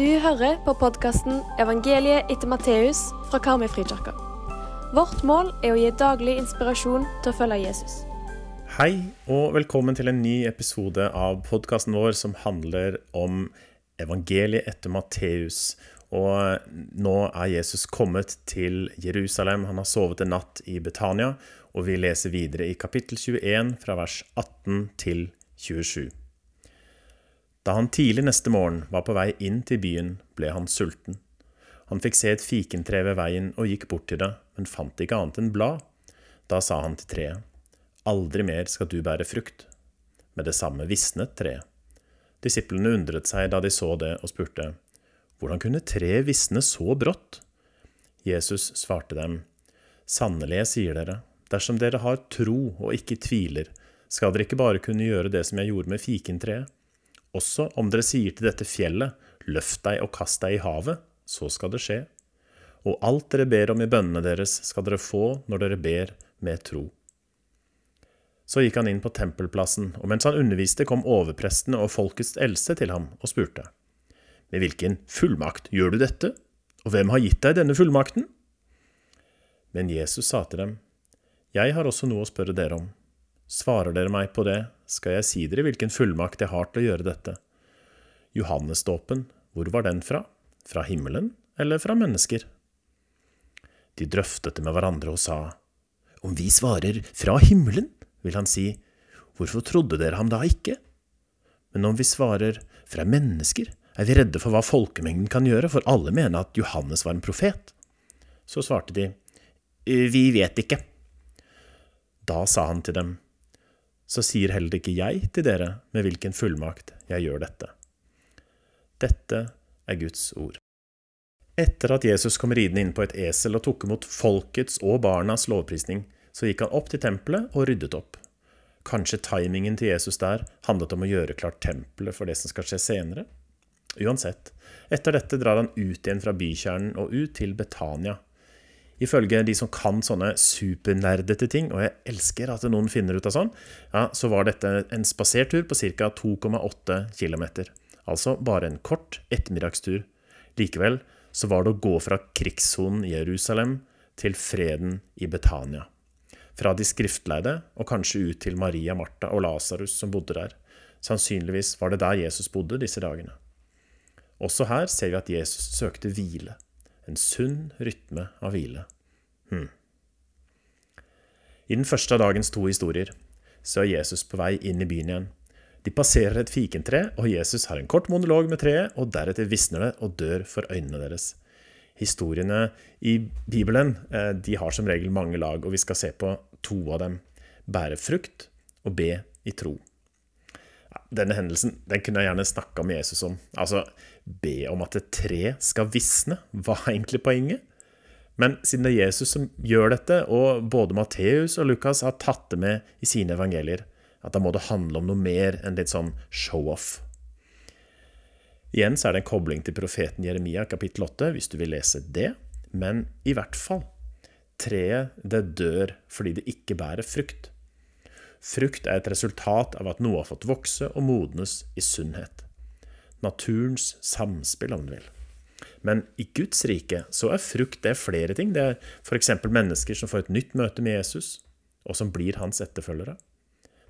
Du hører på podkasten 'Evangeliet etter Matteus' fra Karmøyfrikirka. Vårt mål er å gi daglig inspirasjon til å følge Jesus. Hei, og velkommen til en ny episode av podkasten vår som handler om evangeliet etter Matteus. Og nå er Jesus kommet til Jerusalem. Han har sovet en natt i Betania, og vi leser videre i kapittel 21 fra vers 18 til 27. Da han tidlig neste morgen var på vei inn til byen, ble han sulten. Han fikk se et fikentre ved veien og gikk bort til det, men fant ikke annet enn blad. Da sa han til treet, Aldri mer skal du bære frukt. Med det samme visnet treet. Disiplene undret seg da de så det, og spurte, Hvordan kunne treet visne så brått? Jesus svarte dem, Sannelig, jeg sier dere, dersom dere har tro og ikke tviler, skal dere ikke bare kunne gjøre det som jeg gjorde med fikentreet. Også om dere sier til dette fjellet, løft deg og kast deg i havet, så skal det skje. Og alt dere ber om i bønnene deres, skal dere få når dere ber med tro. Så gikk han inn på tempelplassen, og mens han underviste, kom overprestene og folkets eldste til ham og spurte. Med hvilken fullmakt gjør du dette, og hvem har gitt deg denne fullmakten? Men Jesus sa til dem, Jeg har også noe å spørre dere om. Svarer dere meg på det, skal jeg si dere hvilken fullmakt jeg har til å gjøre dette. Johannesdåpen, hvor var den fra? Fra himmelen eller fra mennesker? De drøftet det med hverandre og sa, Om vi svarer fra himmelen, vil han si, Hvorfor trodde dere ham da ikke? Men om vi svarer fra mennesker, er vi redde for hva folkemengden kan gjøre, for alle mener at Johannes var en profet. Så svarte de, Vi vet ikke. Da sa han til dem, Så sier heller ikke jeg til dere med hvilken fullmakt jeg gjør dette. Dette er Guds ord. Etter at Jesus kom ridende inn på et esel og tok imot folkets og barnas lovprisning, så gikk han opp til tempelet og ryddet opp. Kanskje timingen til Jesus der handlet om å gjøre klart tempelet for det som skal skje senere? Uansett, etter dette drar han ut igjen fra bykjernen og ut til Betania. Ifølge de som kan sånne supernerdete ting, og jeg elsker at noen finner ut av sånn, ja, så var dette en spasertur på ca. 2,8 km. Altså bare en kort ettermiddagstur. Likevel så var det å gå fra krigssonen Jerusalem til freden i Betania. Fra de skriftleide og kanskje ut til Maria, Martha og Lasarus som bodde der. Sannsynligvis var det der Jesus bodde disse dagene. Også her ser vi at Jesus søkte hvile. En sunn rytme av hvile. Hm. I den første av dagens to historier så er Jesus på vei inn i byen igjen. De passerer et fikentre, og Jesus har en kort monolog med treet, og deretter visner det og dør for øynene deres. Historiene i Bibelen de har som regel mange lag, og vi skal se på to av dem. Bære frukt og be i tro. Denne hendelsen den kunne jeg gjerne snakka med Jesus om. Altså, be om at et tre skal visne. Hva er egentlig poenget? Men siden det er Jesus som gjør dette, og både Matteus og Lukas har tatt det med i sine evangelier, at da må det handle om noe mer enn litt sånn show-off. Igjen så er det en kobling til profeten Jeremia kapittel 8, hvis du vil lese det. Men i hvert fall. Treet, det dør fordi det ikke bærer frukt. Frukt er et resultat av at noe har fått vokse og modnes i sunnhet. Naturens samspill, om du vil. Men i Guds rike så er frukt det er flere ting. Det er f.eks. mennesker som får et nytt møte med Jesus, og som blir hans etterfølgere.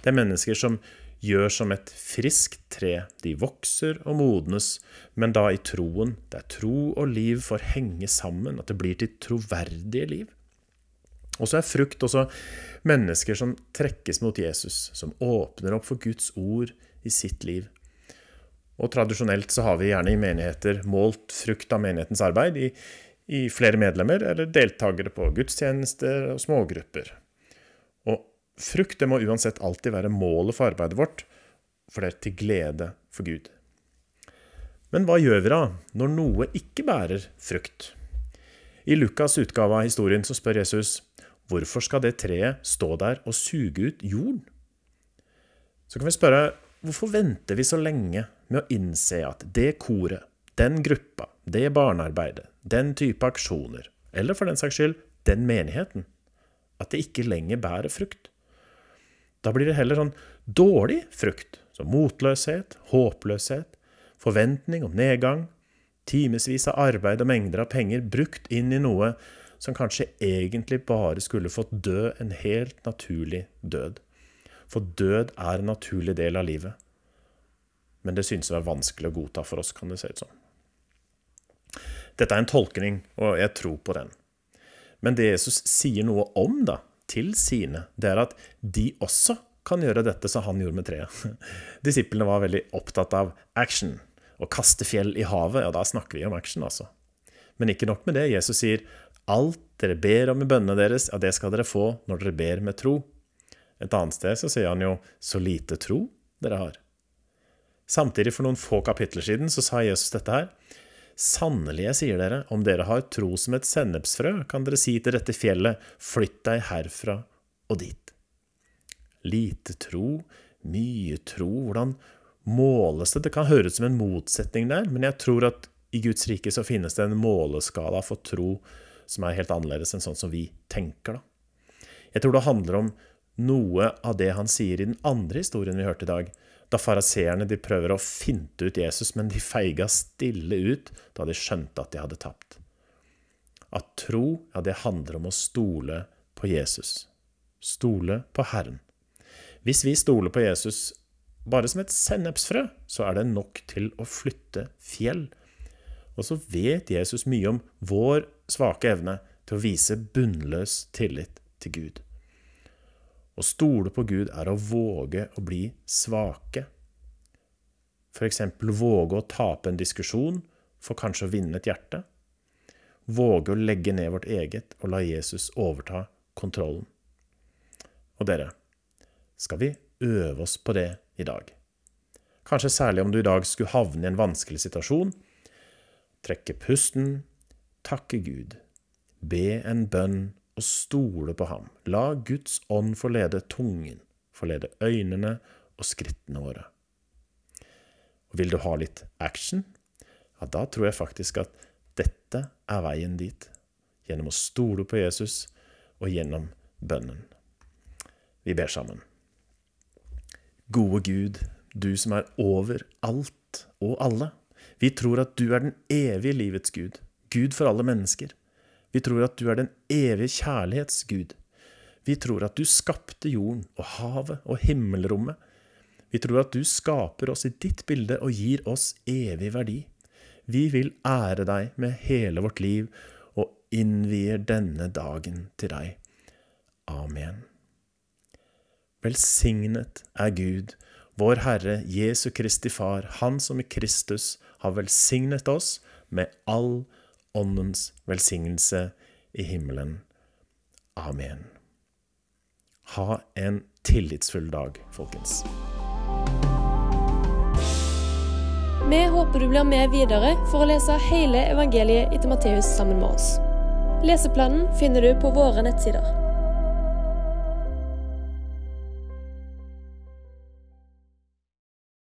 Det er mennesker som gjør som et friskt tre. De vokser og modnes, men da i troen, der tro og liv får henge sammen, at det blir til troverdige liv. Og så er frukt også mennesker som trekkes mot Jesus, som åpner opp for Guds ord i sitt liv. Og tradisjonelt så har vi gjerne i menigheter målt frukt av menighetens arbeid i, i flere medlemmer eller deltakere på gudstjenester og smågrupper. Og frukt det må uansett alltid være målet for arbeidet vårt, for det er til glede for Gud. Men hva gjør vi da når noe ikke bærer frukt? I Lukas' utgave av historien så spør Jesus hvorfor skal det treet stå der og suge ut jorden? Så kan vi spørre hvorfor venter vi så lenge med å innse at det koret, den gruppa, det barnearbeidet, den type aksjoner, eller for den saks skyld den menigheten, at det ikke lenger bærer frukt? Da blir det heller sånn dårlig frukt, som motløshet, håpløshet, forventning om nedgang, timevis av arbeid og mengder av penger brukt inn i noe som kanskje egentlig bare skulle fått dø en helt naturlig død. For død er en naturlig del av livet. Men det synes å være vanskelig å godta for oss, kan det se ut som. Dette er en tolkning, og jeg tror på den. Men det Jesus sier noe om da, til sine, det er at de også kan gjøre dette som han gjorde med treet. Disiplene var veldig opptatt av action. Å kaste fjell i havet, ja, da snakker vi om action, altså. Men ikke nok med det. Jesus sier alt dere ber om i bønnene deres, ja, det skal dere få når dere ber med tro. Et annet sted så sier han jo så lite tro dere har. Samtidig, for noen få kapitler siden, så sa Jesus dette her. Sannelig, jeg sier dere, om dere har tro som et sennepsfrø, kan dere si til dette fjellet, flytt deg herfra og dit. Lite tro, mye tro, hvordan måles det? Det kan høres som en motsetning der, men jeg tror at i Guds rike så finnes det en måleskala for tro som er helt annerledes enn sånn som vi tenker, da. Jeg tror det handler om noe av det han sier i den andre historien vi hørte i dag, da faraseerne prøver å finte ut Jesus, men de feiga stille ut da de skjønte at de hadde tapt. At tro, ja, det handler om å stole på Jesus. Stole på Herren. Hvis vi stoler på Jesus bare som et sennepsfrø, så er det nok til å flytte fjell. Og så vet Jesus mye om vår svake evne til å vise bunnløs tillit til Gud. Å stole på Gud er å våge å bli svake. F.eks. våge å tape en diskusjon for kanskje å vinne et hjerte. Våge å legge ned vårt eget og la Jesus overta kontrollen. Og dere, skal vi øve oss på det i dag? Kanskje særlig om du i dag skulle havne i en vanskelig situasjon. Trekke pusten, takke Gud, be en bønn og stole på ham. La Guds ånd få lede tungen, få lede øynene og skrittene våre. Og vil du ha litt action? Ja, da tror jeg faktisk at dette er veien dit. Gjennom å stole på Jesus og gjennom bønnen. Vi ber sammen. Gode Gud, du som er over alt og alle. Vi tror at du er den evige livets Gud, Gud for alle mennesker. Vi tror at du er den evige kjærlighets Gud. Vi tror at du skapte jorden og havet og himmelrommet. Vi tror at du skaper oss i ditt bilde og gir oss evig verdi. Vi vil ære deg med hele vårt liv og innvier denne dagen til deg. Amen. Velsignet er Gud, vår Herre Jesu Kristi Far, Han som i Kristus har velsignet oss med all Åndens velsignelse i himmelen. Amen. Ha en tillitsfull dag, folkens. Vi håper du blir med videre for å lese hele evangeliet etter Matteus sammen med oss. Leseplanen finner du på våre nettsider.